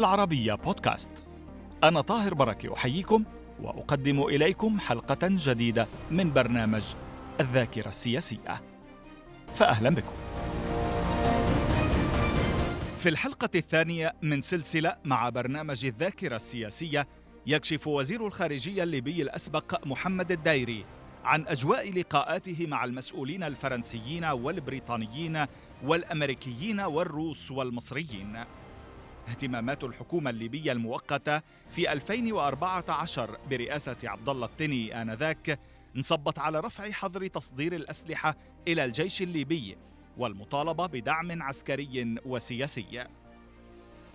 العربية بودكاست. أنا طاهر بركة أحييكم وأقدم إليكم حلقة جديدة من برنامج الذاكرة السياسية. فأهلا بكم. في الحلقة الثانية من سلسلة مع برنامج الذاكرة السياسية يكشف وزير الخارجية الليبي الأسبق محمد الدايري عن أجواء لقاءاته مع المسؤولين الفرنسيين والبريطانيين والأمريكيين والروس والمصريين. اهتمامات الحكومة الليبية المؤقتة في 2014 برئاسة عبد الله الثني آنذاك انصبت على رفع حظر تصدير الأسلحة إلى الجيش الليبي والمطالبة بدعم عسكري وسياسي.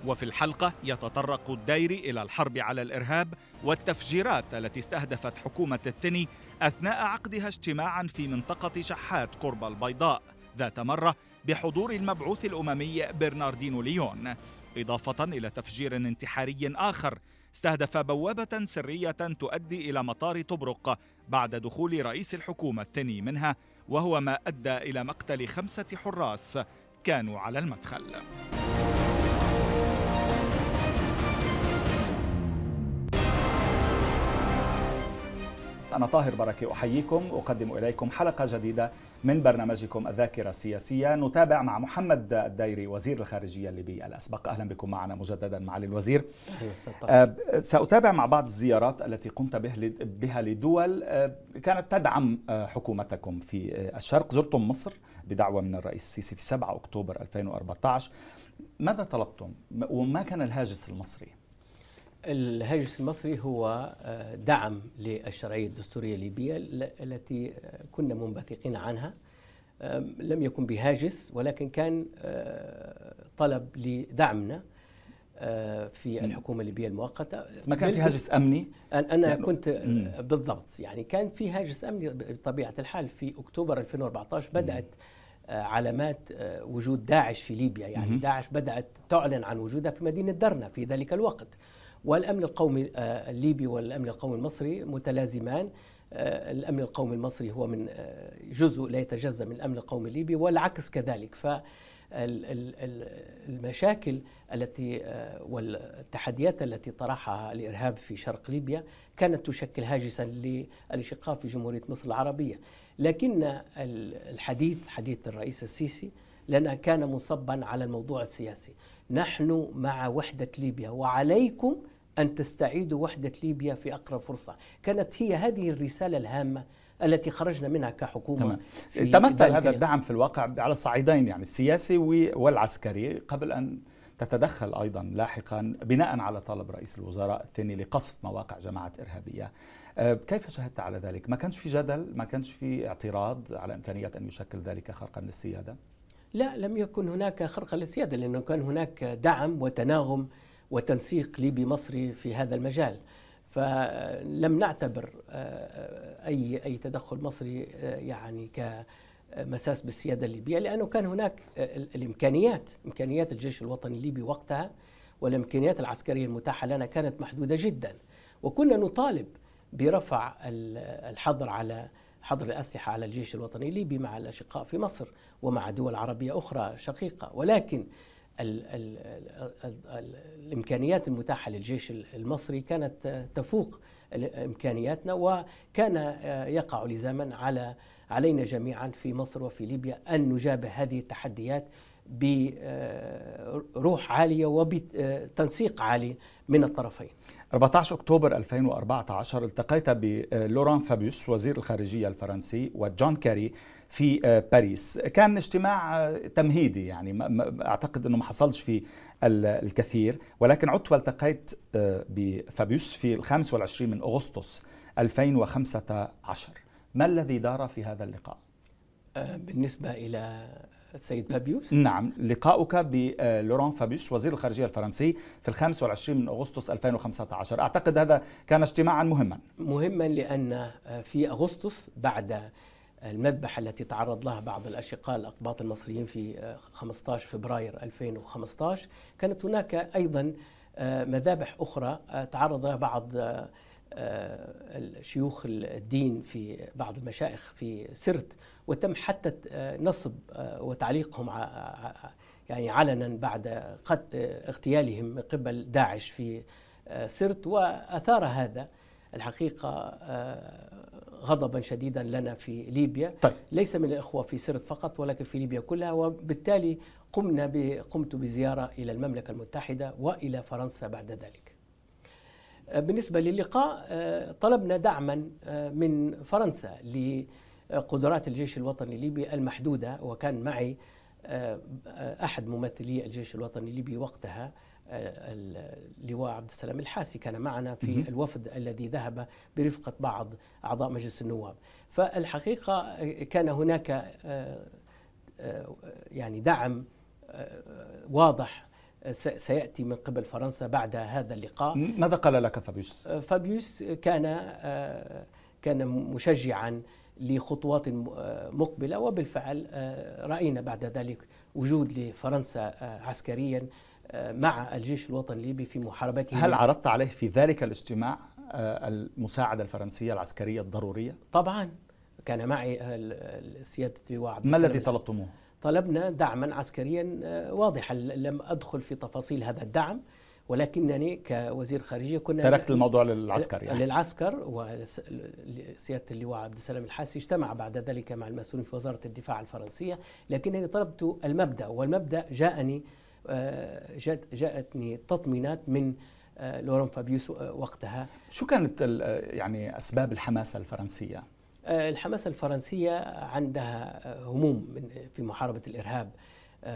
وفي الحلقة يتطرق الديري إلى الحرب على الإرهاب والتفجيرات التي استهدفت حكومة الثني أثناء عقدها اجتماعا في منطقة شحات قرب البيضاء ذات مرة بحضور المبعوث الأممي برناردينو ليون إضافة إلى تفجير انتحاري آخر استهدف بوابة سرية تؤدي إلى مطار طبرق بعد دخول رئيس الحكومة الثاني منها وهو ما أدى إلى مقتل خمسة حراس كانوا على المدخل. أنا طاهر بركة أحييكم وأقدم إليكم حلقة جديدة من برنامجكم الذاكرة السياسية. نتابع مع محمد الدايري وزير الخارجية الليبي الأسبق. أهلا بكم معنا مجددا معالي الوزير. أه سأتابع مع بعض الزيارات التي قمت بها لدول أه كانت تدعم أه حكومتكم في الشرق. زرتم مصر بدعوة من الرئيس السيسي في 7 أكتوبر 2014 ماذا طلبتم؟ وما كان الهاجس المصري؟ الهاجس المصري هو دعم للشرعية الدستورية الليبية التي كنا منبثقين عنها. لم يكن بهاجس ولكن كان طلب لدعمنا في الحكومة الليبية المؤقتة. ما كان في هاجس أمني؟ أنا يعني كنت بالضبط. يعني كان في هاجس أمني بطبيعة الحال في أكتوبر 2014 بدأت علامات وجود داعش في ليبيا. يعني داعش بدأت تعلن عن وجودها في مدينة درنا في ذلك الوقت. والأمن القومي الليبي والأمن القومي المصري متلازمان. الأمن القومي المصري هو من جزء لا يتجزأ من الأمن القومي الليبي والعكس كذلك. ف المشاكل التي والتحديات التي طرحها الإرهاب في شرق ليبيا كانت تشكل هاجسا للاشقاء في جمهورية مصر العربية. لكن الحديث حديث الرئيس السيسي لنا كان مصبا على الموضوع السياسي. نحن مع وحدة ليبيا وعليكم أن تستعيدوا وحدة ليبيا في أقرب فرصة كانت هي هذه الرسالة الهامة التي خرجنا منها كحكومة تمام. تمثل هذا الدعم في الواقع على الصعيدين يعني السياسي والعسكري قبل أن تتدخل أيضا لاحقا بناء على طلب رئيس الوزراء الثاني لقصف مواقع جماعات إرهابية كيف شاهدت على ذلك؟ ما كانش في جدل؟ ما كانش في اعتراض على إمكانية أن يشكل ذلك خرقا للسيادة؟ لا لم يكن هناك خرقا للسيادة لأنه كان هناك دعم وتناغم وتنسيق ليبي مصري في هذا المجال. فلم نعتبر أي أي تدخل مصري يعني كمساس بالسيادة الليبية لأنه كان هناك الإمكانيات إمكانيات الجيش الوطني الليبي وقتها والإمكانيات العسكرية المتاحة لنا كانت محدودة جدا. وكنا نطالب برفع الحظر على حظر الأسلحة على الجيش الوطني الليبي مع الأشقاء في مصر ومع دول عربية أخرى شقيقة. ولكن ال ال ال ال الإمكانيات المتاحة للجيش المصري كانت تفوق إمكانياتنا وكان يقع لزاما على علينا جميعا في مصر وفي ليبيا أن نجابه هذه التحديات بروح عالية وبتنسيق عالي من الطرفين. 14 أكتوبر 2014 التقيت بلوران فابيوس وزير الخارجية الفرنسي وجون كيري في باريس. كان اجتماع تمهيدي يعني أعتقد إنه ما حصلش فيه الكثير. ولكن عدت والتقيت بفابيوس في ال 25 من أغسطس 2015 ما الذي دار في هذا اللقاء؟ بالنسبة إلى السيد فابيوس؟ نعم. لقاؤك بلوران فابيوس وزير الخارجية الفرنسي في ال 25 من أغسطس 2015 أعتقد هذا كان اجتماعا مهما. مهما لأن في أغسطس بعد المذبحة التي تعرض لها بعض الأشقاء الأقباط المصريين في 15 فبراير 2015 كانت هناك أيضا مذابح أخرى تعرض لها بعض شيوخ الدين في بعض المشايخ في سرت وتم حتى نصب وتعليقهم يعني علنا بعد اغتيالهم من قبل داعش في سرت وأثار هذا. الحقيقة غضبا شديدا لنا في ليبيا. طيب. ليس من الإخوة في سرت فقط ولكن في ليبيا كلها. وبالتالي قمنا قمت بزيارة إلى المملكة المتحدة وإلى فرنسا بعد ذلك. بالنسبة للقاء طلبنا دعما من فرنسا لقدرات الجيش الوطني الليبي المحدودة. وكان معي أحد ممثلي الجيش الوطني الليبي وقتها. اللواء عبد السلام الحاسي كان معنا في الوفد الذي ذهب برفقة بعض أعضاء مجلس النواب. فالحقيقة كان هناك آه، آه، يعني دعم آه، واضح سيأتي من قبل فرنسا بعد هذا اللقاء. ماذا قال لك فابيوس؟ فابيوس كان كان مشجعا لخطوات مقبلة وبالفعل رأينا بعد ذلك وجود لفرنسا عسكريا مع الجيش الوطني الليبي في محاربته. هل عرضت عليه في ذلك الاجتماع آه، المساعدة الفرنسية العسكرية الضرورية؟ طبعا. كان معي سيادة اللواء عبد ما الذي طلبتموه؟ طلبنا دعما عسكريا آه، واضحا. لم أدخل في تفاصيل هذا الدعم ولكنني كوزير خارجية كنا تركت الموضوع للعسكر يعني. للعسكر وسيادة اللواء عبد السلام الحاسي اجتمع بعد ذلك مع المسؤولين في وزارة الدفاع الفرنسية لكنني طلبت المبدأ والمبدأ جاءني آه، جاءتني تطمينات من آه، لوران فابيوس آه، وقتها. شو كانت يعني أسباب الحماسة الفرنسية؟ الحماسة الفرنسية عندها هموم في محاربة الإرهاب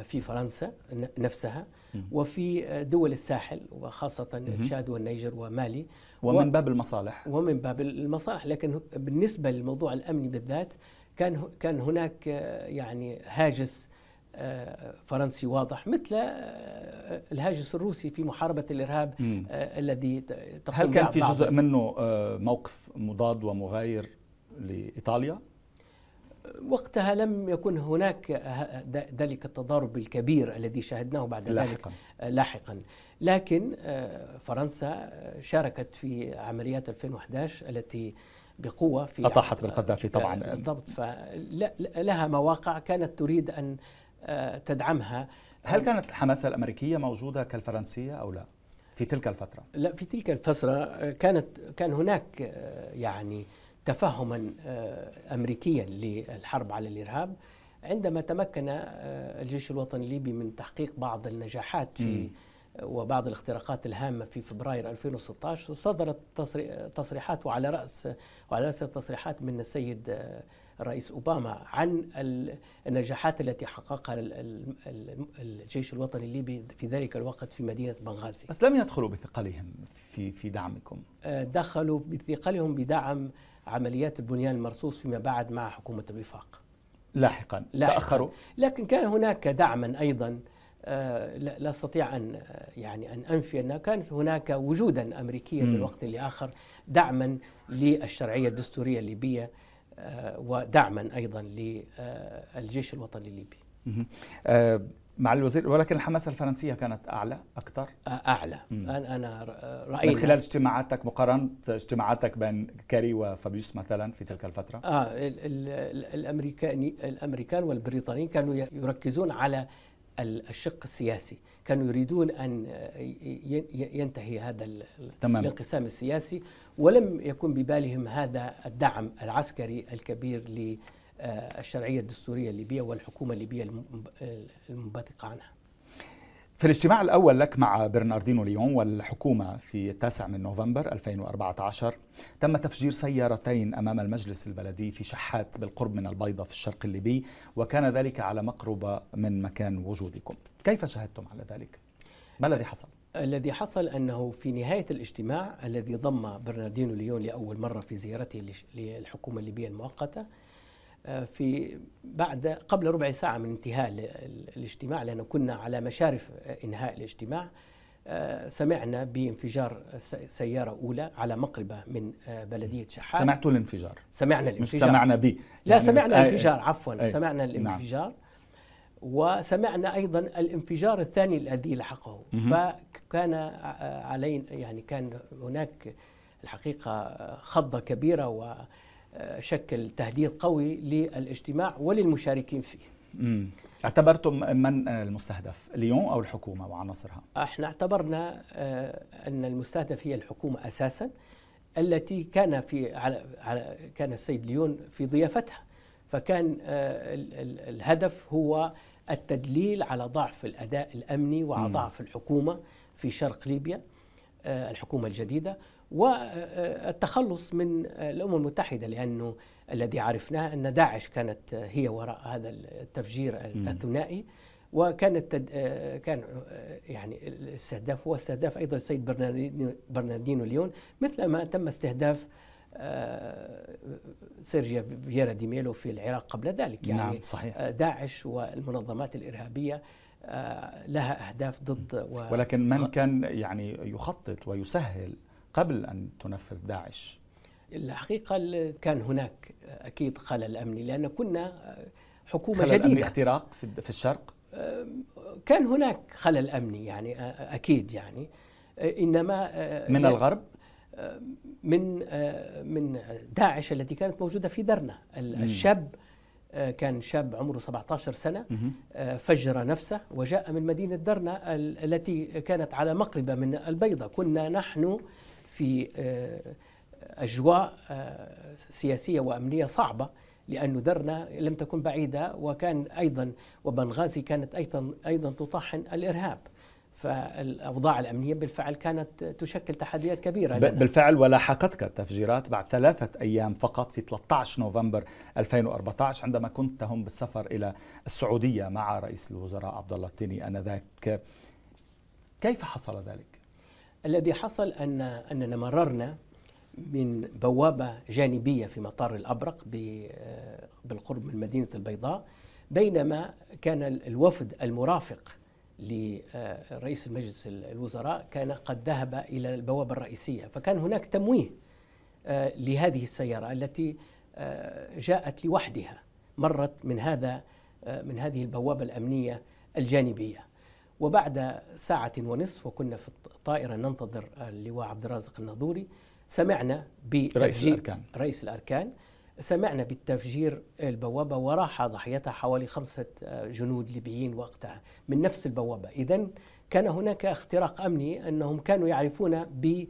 في فرنسا نفسها وفي دول الساحل وخاصة تشاد والنيجر ومالي. ومن باب المصالح. ومن باب المصالح. لكن بالنسبة للموضوع الأمني بالذات كان كان هناك يعني هاجس فرنسي واضح مثل آه، الهاجس الروسي في محاربة الإرهاب آه، الذي هل كان في جزء منه آه، موقف مضاد ومغاير لإيطاليا؟ وقتها لم يكن هناك ذلك التضارب الكبير الذي شاهدناه بعد لاحقا. ذلك لاحقا. لكن فرنسا شاركت في عمليات 2011 التي بقوة في أطاحت بالقذافي طبعا. بالضبط. فلها مواقع كانت تريد أن تدعمها. هل كانت الحماسة الأمريكية موجودة كالفرنسية أو لا؟ في تلك الفترة؟ لا في تلك الفترة كانت كان هناك يعني تفهما أمريكيا للحرب على الإرهاب. عندما تمكن الجيش الوطني الليبي من تحقيق بعض النجاحات في وبعض الاختراقات الهامة في فبراير 2016 صدرت تصريحات وعلى رأس وعلى رأس التصريحات من السيد الرئيس أوباما عن النجاحات التي حققها الجيش الوطني الليبي في ذلك الوقت في مدينة بنغازي. بس لم يدخلوا بثقلهم في في دعمكم. آه، دخلوا بثقلهم بدعم عمليات البنيان المرصوص فيما بعد مع حكومة الوفاق. لاحقا, لاحقاً. تأخروا؟ لكن كان هناك دعما أيضا آه، لا أستطيع أن آه، يعني أن أنفي ان كانت هناك وجودا امريكيا من وقت لاخر دعما للشرعية الدستورية الليبية آه، ودعما أيضا للجيش الوطني الليبي. آه، مع الوزير ولكن الحماسة الفرنسية كانت أعلى أكثر؟ آه، أعلى أنا انا راينا من خلال اجتماعاتك مقارنة اجتماعاتك بين كاري وفابيوس مثلا في تلك الفترة؟ آه الامريكاني الأمريكان والبريطانيين كانوا يركزون على الشق السياسي كانوا يريدون أن ينتهي هذا تمام. الانقسام السياسي ولم يكن ببالهم هذا الدعم العسكري الكبير للشرعية الدستورية الليبية والحكومة الليبية المنبثقة عنها في الاجتماع الأول لك مع برناردينو ليون والحكومة في التاسع من نوفمبر 2014 تم تفجير سيارتين أمام المجلس البلدي في شحات بالقرب من البيضة في الشرق الليبي وكان ذلك على مقربة من مكان وجودكم كيف شاهدتم على ذلك؟ ما الذي حصل؟ الذي حصل أنه في نهاية الاجتماع الذي ضم برناردينو ليون لأول مرة في زيارته للحكومة الليبية المؤقتة في بعد قبل ربع ساعة من انتهاء الاجتماع لأنه كنا على مشارف إنهاء الاجتماع آه، سمعنا بانفجار سيارة أولى على مقربة من آه، بلدية شحات سمعتوا الانفجار؟ سمعنا الانفجار. مش سمعنا به لا يعني سمعنا الانفجار عفوا أي سمعنا نعم. الانفجار. نعم. وسمعنا أيضا الانفجار الثاني الذي لحقه. فكان علينا يعني كان هناك الحقيقة خضة كبيرة و شكل تهديد قوي للاجتماع وللمشاركين فيه. اعتبرتم من المستهدف ليون أو الحكومة وعناصرها؟ إحنا اعتبرنا آه، أن المستهدف هي الحكومة أساسا التي كان في على على كان السيد ليون في ضيافتها. فكان آه، الهدف هو التدليل على ضعف الأداء الأمني وعلى ضعف الحكومة في شرق ليبيا آه، الحكومة الجديدة. والتخلص من الأمم المتحدة لأنه الذي عرفناه أن داعش كانت هي وراء هذا التفجير الثنائي وكانت كان يعني الاستهداف هو استهداف أيضا السيد برناردينو ليون مثل ما تم استهداف آه، سيرجيا فييرا دي ميلو في العراق قبل ذلك يعني نعم صحيح. آه، داعش والمنظمات الإرهابية آه، لها أهداف ضد و... ولكن من كان يعني يخطط ويسهل قبل أن تنفذ داعش؟ الحقيقة كان هناك أكيد خلل أمني لأن كنا حكومة خلل جديدة. أمني اختراق في الشرق؟ كان هناك خلل أمني يعني أكيد يعني. إنما من الغرب؟ من من داعش التي كانت موجودة في درنا. الشاب كان شاب عمره 17 سنة فجر نفسه وجاء من مدينة درنا التي كانت على مقربة من البيضة. كنا نحن في أجواء سياسية وأمنية صعبة لأن درنا لم تكن بعيدة وكان أيضا وبنغازي كانت أيضا أيضا تطحن الإرهاب فالأوضاع الأمنية بالفعل كانت تشكل تحديات كبيرة لنا. بالفعل ولاحقتك التفجيرات بعد ثلاثة أيام فقط في 13 نوفمبر 2014 عندما كنتهم بالسفر إلى السعودية مع رئيس الوزراء عبد الله التيني آنذاك كيف حصل ذلك؟ الذي حصل أن أننا مررنا من بوابة جانبية في مطار الأبرق بالقرب من مدينة البيضاء بينما كان الوفد المرافق لرئيس المجلس الوزراء كان قد ذهب إلى البوابة الرئيسية. فكان هناك تمويه آه، لهذه السيارة التي آه، جاءت لوحدها مرت من هذا آه، من هذه البوابة الأمنية الجانبية. وبعد ساعة ونصف وكنا في الطائرة ننتظر اللواء عبد الرازق الناظوري سمعنا بتفجير رئيس الأركان. رئيس الأركان سمعنا بالتفجير البوابة وراح ضحيتها حوالي خمسة آه، جنود ليبيين وقتها من نفس البوابة. إذا كان هناك اختراق أمني أنهم كانوا يعرفون ب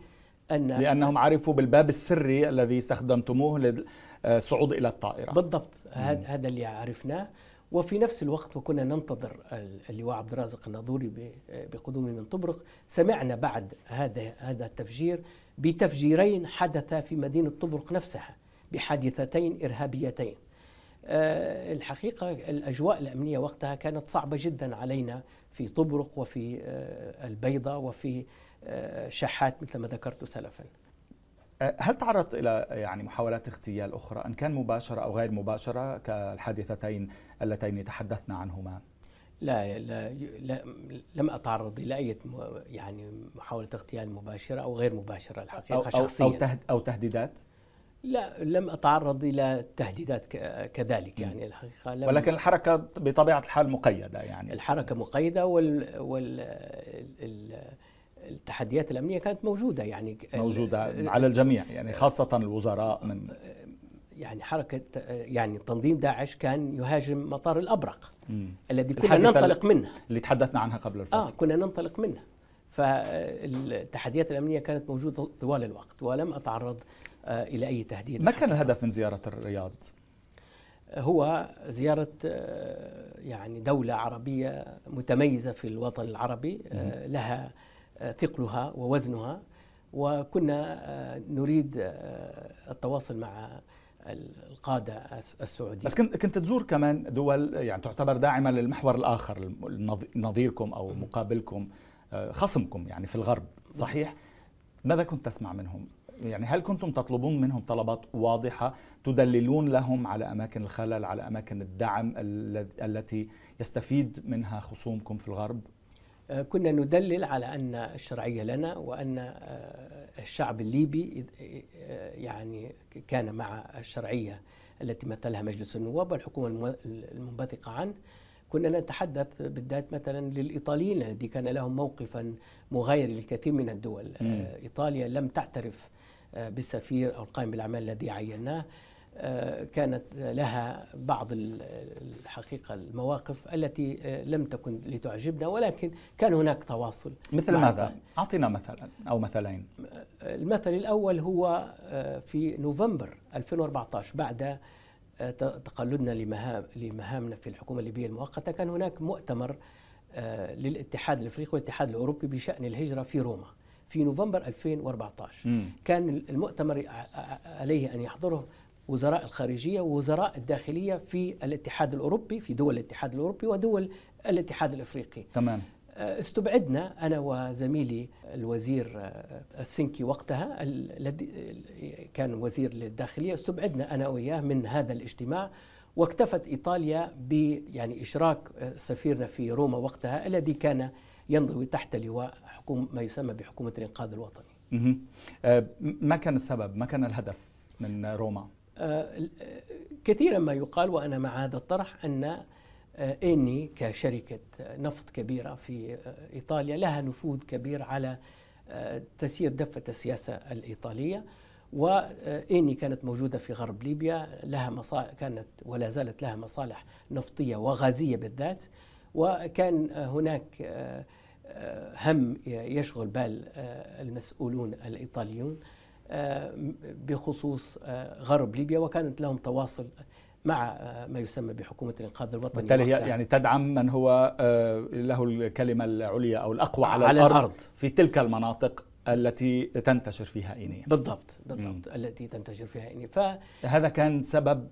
أن لأنهم عرفوا بالباب السري الذي استخدمتموه للصعود إلى الطائرة. بالضبط هذا اللي عرفناه. وفي نفس الوقت وكنا ننتظر اللواء عبد الرازق الناظوري بقدومه من طبرق. سمعنا بعد هذا هذا التفجير بتفجيرين حدثا في مدينة طبرق نفسها بحادثتين إرهابيتين. آه، الحقيقة الأجواء الأمنية وقتها كانت صعبة جدا علينا في طبرق وفي آه، البيضة وفي آه، شحات مثل ما ذكرت سلفا. هل تعرضت إلى يعني محاولات اغتيال أخرى؟ إن كان مباشرة أو غير مباشرة كالحادثتين اللتين تحدثنا عنهما؟ لا لا, لا لم أتعرض إلى أي يعني محاولة اغتيال مباشرة أو غير مباشرة الحقيقة أو شخصيا. أو, أو تهديدات؟ لا لم أتعرض إلى تهديدات كذلك يعني الحقيقة لم ولكن الحركة بطبيعة الحال مقيدة يعني. الحركة مقيدة وال, وال التحديات الأمنية كانت موجودة يعني موجودة على الجميع يعني خاصة الوزراء من يعني حركة يعني تنظيم داعش كان يهاجم مطار الأبرق مم. الذي كنا ننطلق منه. اللي تحدثنا عنها قبل الفصل. آه كنا ننطلق منه. فالتحديات الأمنية كانت موجودة طوال الوقت ولم أتعرض آه، إلى أي تهديد. ما كان الهدف من زيارة الرياض؟ هو زيارة آه، يعني دولة عربية متميزة في الوطن العربي آه، لها ثقلها ووزنها وكنا نريد التواصل مع القادة السعوديين بس كنت كنت تزور كمان دول يعني تعتبر داعمة للمحور الآخر نظيركم أو مقابلكم خصمكم يعني في الغرب صحيح؟ ماذا كنت تسمع منهم؟ يعني هل كنتم تطلبون منهم طلبات واضحة تدللون لهم على أماكن الخلل على أماكن الدعم التي يستفيد منها خصومكم في الغرب؟ آه، كنا ندلل على أن الشرعية لنا وأن آه، الشعب الليبي آه، يعني كان مع الشرعية التي مثلها مجلس النواب والحكومة المنبثقة عنه. كنا نتحدث بالذات مثلا للإيطاليين الذي كان لهم موقفا مغاير للكثير من الدول. إيطاليا لم تعترف بالسفير أو القائم بالأعمال الذي عيناه. كانت لها بعض الحقيقة المواقف التي لم تكن لتعجبنا ولكن كان هناك تواصل مثل ماذا؟ أعطينا مثلا أو مثلين المثل الأول هو في نوفمبر 2014 بعد تقلدنا لمهامنا في الحكومة الليبية المؤقتة كان هناك مؤتمر للاتحاد الأفريقي والاتحاد الأوروبي بشأن الهجرة في روما في نوفمبر 2014 م. كان المؤتمر عليه أن يحضره وزراء الخارجية ووزراء الداخلية في الاتحاد الأوروبي في دول الاتحاد الأوروبي ودول الاتحاد الأفريقي تمام آه، استبعدنا أنا وزميلي الوزير آه، السنكي وقتها الذي كان وزير للداخلية استبعدنا أنا وياه من هذا الاجتماع واكتفت إيطاليا ب يعني إشراك آه، سفيرنا في روما وقتها الذي كان ينضوي تحت لواء حكومه ما يسمى بحكومة الإنقاذ الوطني. ما كان السبب؟ ما كان الهدف من روما؟ كثيرا ما يقال وأنا مع هذا الطرح أن إني كشركة نفط كبيرة في إيطاليا لها نفوذ كبير على تسيير دفة السياسة الإيطالية. وإني كانت موجودة في غرب ليبيا لها مصالح كانت ولا زالت لها مصالح نفطية وغازية بالذات. وكان هناك هم يشغل بال المسؤولون الإيطاليون. بخصوص غرب ليبيا وكانت لهم تواصل مع ما يسمى بحكومة الإنقاذ الوطني بالتالي هي يعني تدعم من هو آه، له الكلمة العليا أو الأقوى على, على الأرض, الأرض. في تلك المناطق التي تنتشر فيها إينيا. بالضبط بالضبط مم. التي تنتشر فيها إينيا. فهذا كان سبب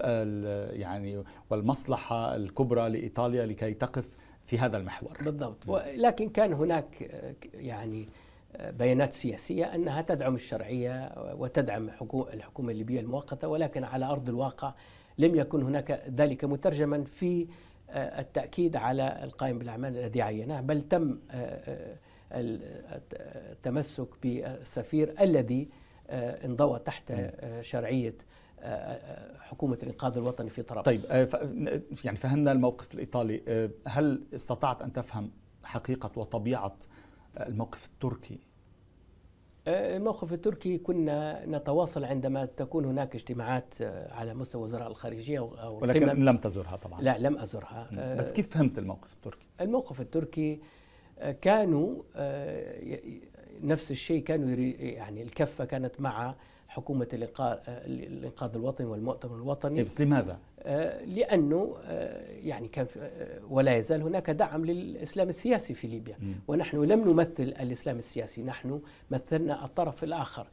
يعني والمصلحة الكبرى لإيطاليا لكي تقف في هذا المحور. بالضبط. لكن كان هناك آه، يعني آه، بيانات سياسية أنها تدعم الشرعية وتدعم الحكومة الليبية المؤقتة ولكن على أرض الواقع لم يكن هناك ذلك مترجما في آه، التأكيد على القائم بالأعمال الذي عينه بل تم آه، آه، التمسك بالسفير الذي انضوى تحت شرعية حكومة الإنقاذ الوطني في طرابلس. طيب يعني فهمنا الموقف الإيطالي. هل استطعت أن تفهم حقيقة وطبيعة الموقف التركي الموقف التركي كنا نتواصل عندما تكون هناك اجتماعات آه، على مستوى وزراء الخارجية أو ولكن لم تزرها طبعا. لا لم أزرها. بس كيف فهمت الموقف التركي؟ الموقف التركي آه، كانوا آه، نفس الشيء كانوا يعني الكفة كانت مع حكومة الإنقاذ الوطني والمؤتمر الوطني إيه، بس لماذا؟ آه، لأنه آه، يعني كان آه، ولا يزال هناك دعم للإسلام السياسي في ليبيا م. ونحن لم نمثل الإسلام السياسي نحن مثلنا الطرف الآخر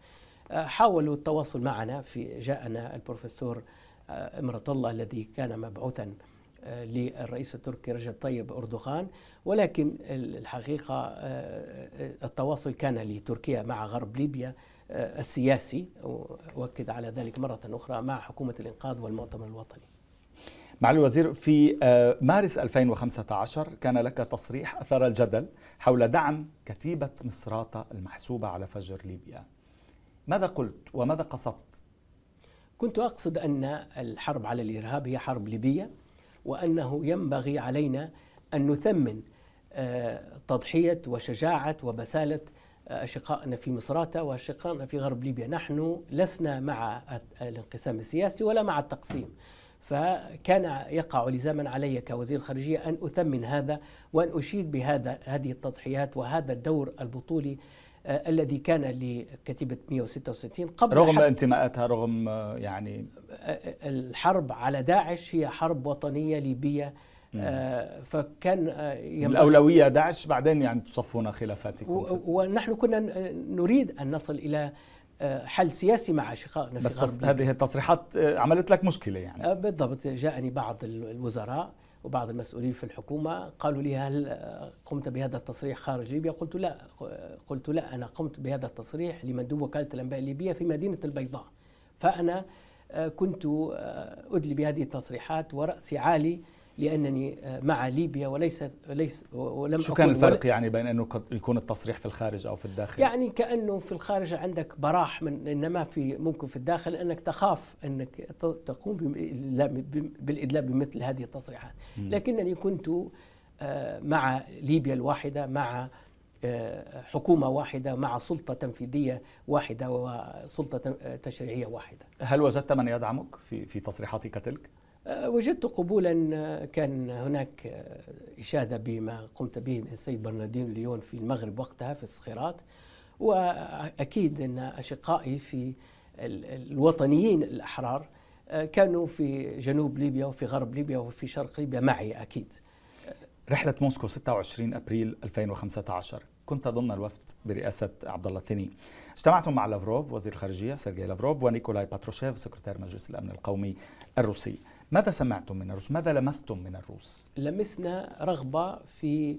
حاولوا التواصل معنا في جاءنا البروفيسور إمرة الله الذي كان مبعوثا للرئيس التركي رجب طيب أردوغان ولكن الحقيقة التواصل كان لتركيا مع غرب ليبيا السياسي أؤكد على ذلك مرة أخرى مع حكومة الإنقاذ والمؤتمر الوطني معالي الوزير في آه، مارس 2015 كان لك تصريح أثار الجدل حول دعم كتيبة مصراتة المحسوبة على فجر ليبيا ماذا قلت وماذا قصدت؟ كنت أقصد أن الحرب على الإرهاب هي حرب ليبية وأنه ينبغي علينا أن نثمن آه، تضحية وشجاعة وبسالة أشقائنا في مصراتة وأشقائنا في غرب ليبيا. نحن لسنا مع الانقسام السياسي ولا مع التقسيم. فكان يقع لزاما علي كوزير الخارجية أن أثمن هذا وأن أشيد بهذا هذه التضحيات وهذا الدور البطولي آه الذي كان لكتيبة 166 قبل رغم انتماءاتها رغم آه يعني آه، الحرب على داعش هي حرب وطنية ليبية آه فكان آه الأولوية داعش بعدين يعني تصفون خلافاتكم ونحن كنا نريد أن نصل إلى آه، حل سياسي مع اشقائنا بس تص... هذه التصريحات آه، عملت لك مشكلة يعني. آه، بالضبط جاءني بعض الوزراء وبعض المسؤولين في الحكومة قالوا لي هل قمت بهذا التصريح خارج ليبيا؟ قلت لا قلت لا أنا قمت بهذا التصريح لمندوب وكالة الأنباء الليبية في مدينة البيضاء فأنا كنت أدلي بهذه التصريحات ورأسي عالي لأنني مع ليبيا وليس ليس ولم شو كان الفرق يعني بين إنه يكون التصريح في الخارج أو في الداخل؟ يعني كأنه في الخارج عندك براح من إنما في ممكن في الداخل إنك تخاف إنك تقوم بالإدلاء بمثل هذه التصريحات، لكنني كنت آه، مع ليبيا الواحدة مع حكومة واحدة مع سلطة تنفيذية واحدة وسلطة تشريعية واحدة هل وجدت من يدعمك في في تصريحاتك تلك؟ وجدت قبولا كان هناك إشادة بما قمت به من السيد برناردينو ليون في المغرب وقتها في الصخيرات. وأكيد أن أشقائي في الوطنيين الأحرار كانوا في جنوب ليبيا وفي غرب ليبيا وفي شرق ليبيا معي أكيد. رحلة موسكو 26 أبريل 2015 كنت ضمن الوفد برئاسة عبد الله الثني. اجتمعتم مع لافروف وزير الخارجية سيرجي لافروف ونيكولاي باتروشيف سكرتير مجلس الأمن القومي الروسي. ماذا سمعتم من الروس؟ ماذا لمستم من الروس؟ لمسنا رغبة في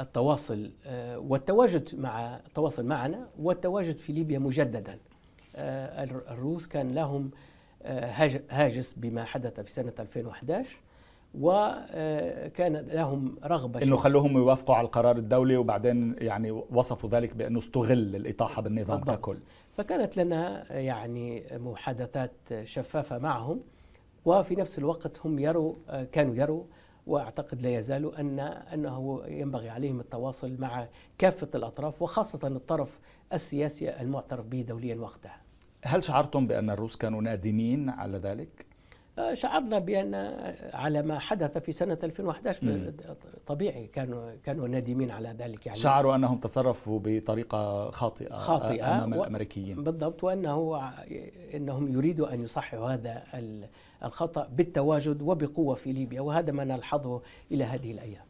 التواصل آه، والتواجد مع التواصل معنا والتواجد في ليبيا مجددا آه، الروس كان لهم آه، هاجس بما حدث في سنة 2011 وكان لهم رغبة إنه خلوهم يوافقوا على القرار الدولي وبعدين يعني وصفوا ذلك بأنه استغل الإطاحة بالنظام بالضبط. ككل فكانت لنا يعني محادثات شفافة معهم وفي نفس الوقت هم يروا كانوا يروا وأعتقد لا يزالوا أن أنه ينبغي عليهم التواصل مع كافة الأطراف وخاصة الطرف السياسي المعترف به دوليا وقتها. هل شعرتم بأن الروس كانوا نادمين على ذلك؟ شعرنا بأن على ما حدث في سنة 2011 طبيعي كانوا كانوا نادمين على ذلك يعني شعروا أنهم تصرفوا بطريقة خاطئة خاطئة أمام و... الأمريكيين. بالضبط وأنه إنهم يريدوا أن يصححوا هذا الخطأ بالتواجد وبقوة في ليبيا وهذا ما نلحظه إلى هذه الأيام.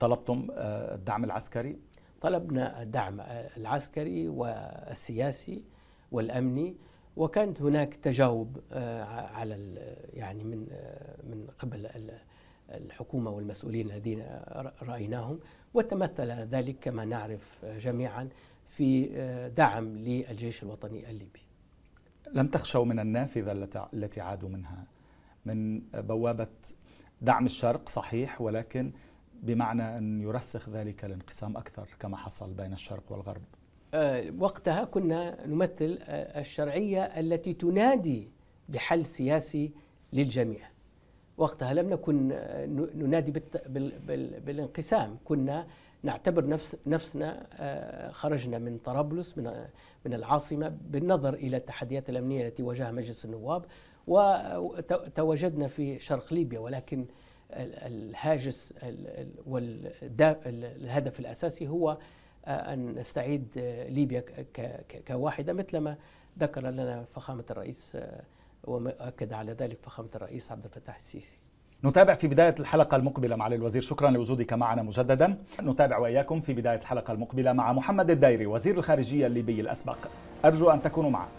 طلبتم آه، الدعم العسكري؟ طلبنا الدعم العسكري والسياسي والأمني وكانت هناك تجاوب آه، على يعني من آه، من قبل الحكومة والمسؤولين الذين رأيناهم وتمثل ذلك كما نعرف جميعا في آه، دعم للجيش الوطني الليبي. لم تخشوا من النافذة التي عادوا منها من بوابة دعم الشرق صحيح ولكن بمعنى أن يرسخ ذلك الانقسام أكثر كما حصل بين الشرق والغرب. آه، وقتها كنا نمثل آه، الشرعية التي تنادي بحل سياسي للجميع. وقتها لم نكن آه، ننادي بالانقسام. كنا نعتبر نفس نفسنا خرجنا من طرابلس من من العاصمة بالنظر إلى التحديات الأمنية التي واجهها مجلس النواب وتواجدنا في شرق ليبيا. ولكن الهاجس والهدف الأساسي هو أن نستعيد ليبيا كواحدة مثلما ذكر لنا فخامة الرئيس وأكد على ذلك فخامة الرئيس عبد الفتاح السيسي. نتابع في بداية الحلقة المقبلة معالي الوزير. شكرا لوجودك معنا مجددا. نتابع وإياكم في بداية الحلقة المقبلة مع محمد الدايري وزير الخارجية الليبي الأسبق. أرجو أن تكونوا معنا.